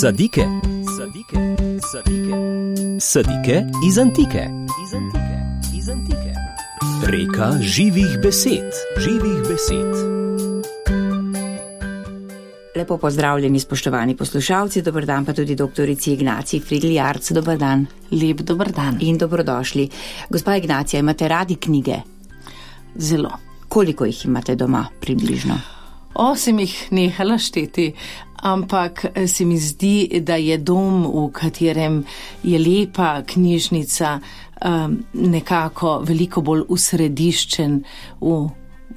Sadike. Sadike. Sadike. Sadike iz antike. Iz antike. Iz antike. Reka živih besed. Živih besed. Lepo pozdravljeni, spoštovani poslušalci, dober dan pa tudi doktorici Ignaciji Frigljarc, dober dan. Lep dober dan. In dobrodošli. Gospa Ignacija, imate radi knjige? Zelo. Koliko jih imate doma približno? Osem jih nehala šteti, ampak se mi zdi, da je dom, v katerem je lepa knjižnica, um, nekako veliko bolj usrediščen v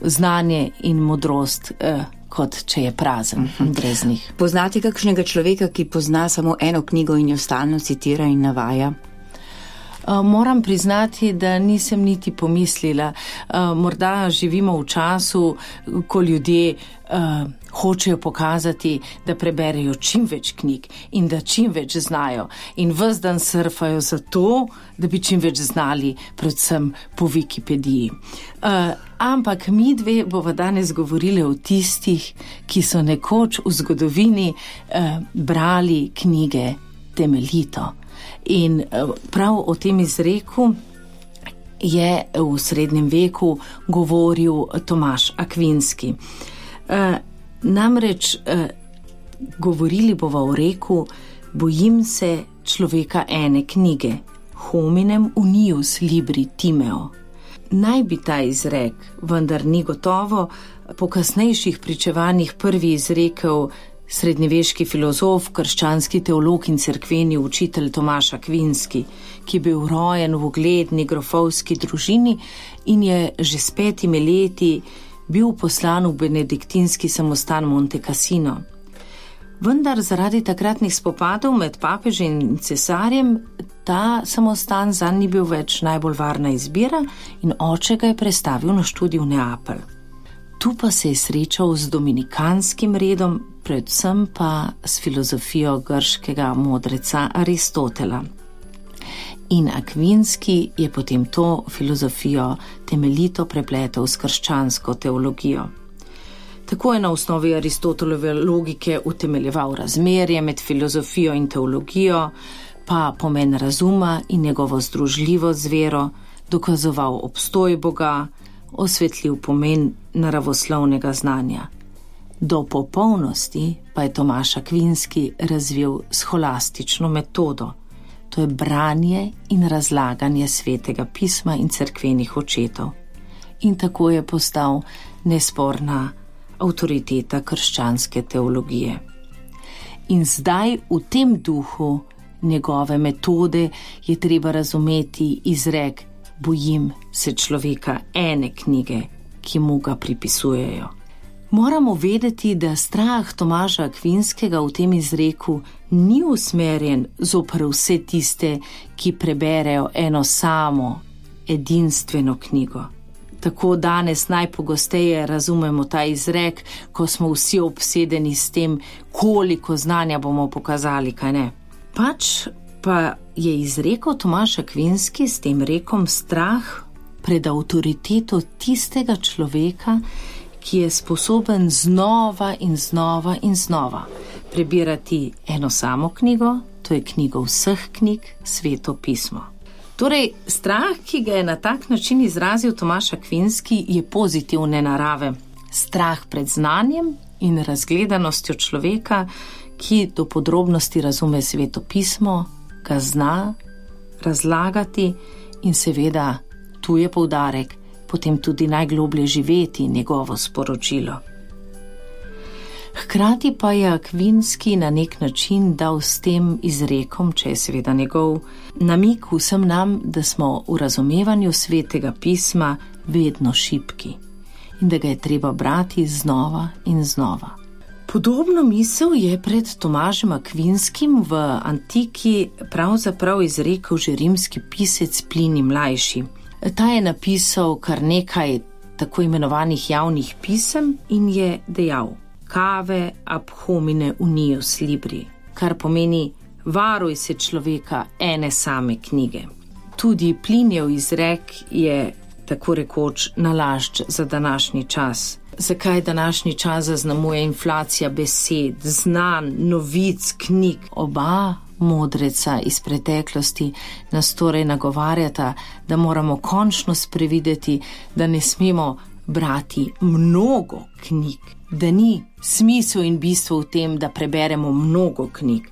znanje in modrost, uh, kot če je prazen brez njih. Poznate kakšnega človeka, ki pozna samo eno knjigo in jo stalno citira in navaja? Uh, Moram priznati, da nisem niti pomislila. Uh, Morda živimo v času, ko ljudje uh, hočejo pokazati, da preberejo čim več knjig in da čim več znajo. In vse dan surfajo zato, da bi čim več znali, predvsem po Wikipediji. Uh, ampak mi dve bova danes govorili o tistih, ki so nekoč v zgodovini uh, brali knjige temeljito. In prav o tem izreku je v srednjem veku govoril Tomaš Akvinski. Namreč govorili bova o reku, bojim se človeka ene knjige, hominem unius libri timeo. Naj bi ta izrek, vendar ni gotovo, po kasnejših pričevanjih prvi izrekel srednjeveški filozof, krščanski teolog in cerkveni učitelj Tomaš Akvinski, ki je bil rojen v ugledni grofovski družini in je že s petimi leti bil poslan v benediktinski samostan Monte Cassino. Vendar zaradi takratnih spopadov med papežem in cesarjem ta samostan za njim ni bil več najbolj varna izbira in oče ga je prestavil na študij v Neapelj. Tu pa se je srečal z dominikanskim redom, predvsem pa s filozofijo grškega modreca Aristotela. In Akvinski je potem to filozofijo temeljito prepletel s krščansko teologijo. Tako je na osnovi Aristotelove logike utemeljeval razmerje med filozofijo in teologijo, pa pomen razuma in njegovo združljivost z vero, dokazoval obstoj Boga, osvetljiv pomen naravoslovnega znanja. Do popolnosti pa je Tomaš Akvinski razvil scholastično metodo, to je branje in razlaganje svetega pisma in cerkvenih očetov. In tako je postal nesporna avtoriteta krščanske teologije. In zdaj v tem duhu njegove metode je treba razumeti izrek: Bojim se človeka ene knjige, ki mu ga pripisujejo. Moramo vedeti, da strah Tomaža Akvinskega v tem izreku ni usmerjen zoper vse tiste, ki preberejo eno samo, edinstveno knjigo. Tako danes najpogosteje razumemo ta izrek, ko smo vsi obsedeni s tem, koliko znanja bomo pokazali, kaj ne. Pač pa je izrekel Tomaš Akvinski s tem rekom strah pred avtoriteto tistega človeka, ki je sposoben znova in znova in znova prebirati eno samo knjigo, to je knjigo vseh knjig, sveto pismo. Torej, strah, ki ga je na tak način izrazil Tomaš Akvinski, je pozitivne narave. Strah pred znanjem in razgledanostjo človeka, ki do podrobnosti razume sveto pismo, ga zna razlagati in seveda tu je poudarek, potem tudi najgloblje živeti njegovo sporočilo. Hkrati pa je Akvinski na nek način dal s tem izrekom, če je seveda njegov, namik vsem nam, da smo v razumevanju svetega pisma vedno šipki in da ga je treba brati znova in znova. Podobno misel je pred Tomažem Akvinskim v antiki pravzaprav izrekel že rimski pisec Plini Mlajši. Ta je napisal kar nekaj tako imenovanih javnih pisem in je dejal: Kave ab homine unius libri, kar pomeni: Varuj se človeka ene same knjige. Tudi Plinjev izrek je tako rekoč nalašč za današnji čas. Zakaj današnji čas zaznamuje inflacija besed, znanj, novic, knjig. Oba modreca iz preteklosti nas torej nagovarjata, da moramo končno sprevideti, da ne smemo brati mnogo knjig, da ni smisel in bistvo v tem, da preberemo mnogo knjig,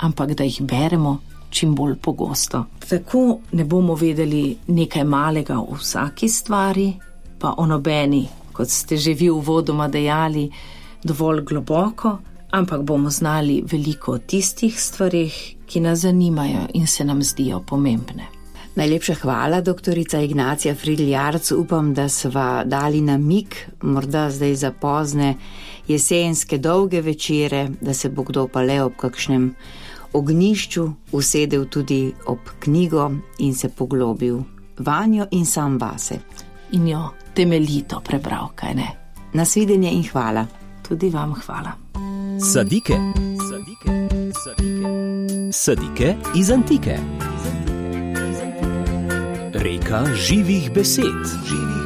ampak da jih beremo čim bolj pogosto. Tako ne bomo vedeli nekaj malega o vsaki stvari, pa o nobeni, kot ste že vi uvodoma dejali, dovolj globoko, ampak bomo znali veliko o tistih stvarih, ki nas zanimajo in se nam zdijo pomembne. Najlepša hvala, doktorica Ignacija Fridljarc. Upam, da sva dali namik, morda zdaj za pozne jesenske dolge večere, da se bo kdo pa le ob kakšnem ognišču usedel tudi ob knjigo in se poglobil vanjo in sam vase. In jo temeljito prebral, kaj ne. Nasvidenje in hvala. Tudi vam hvala. Sadike, sadike, sadike, sadike iz antike. Reka živih besed, živih besed.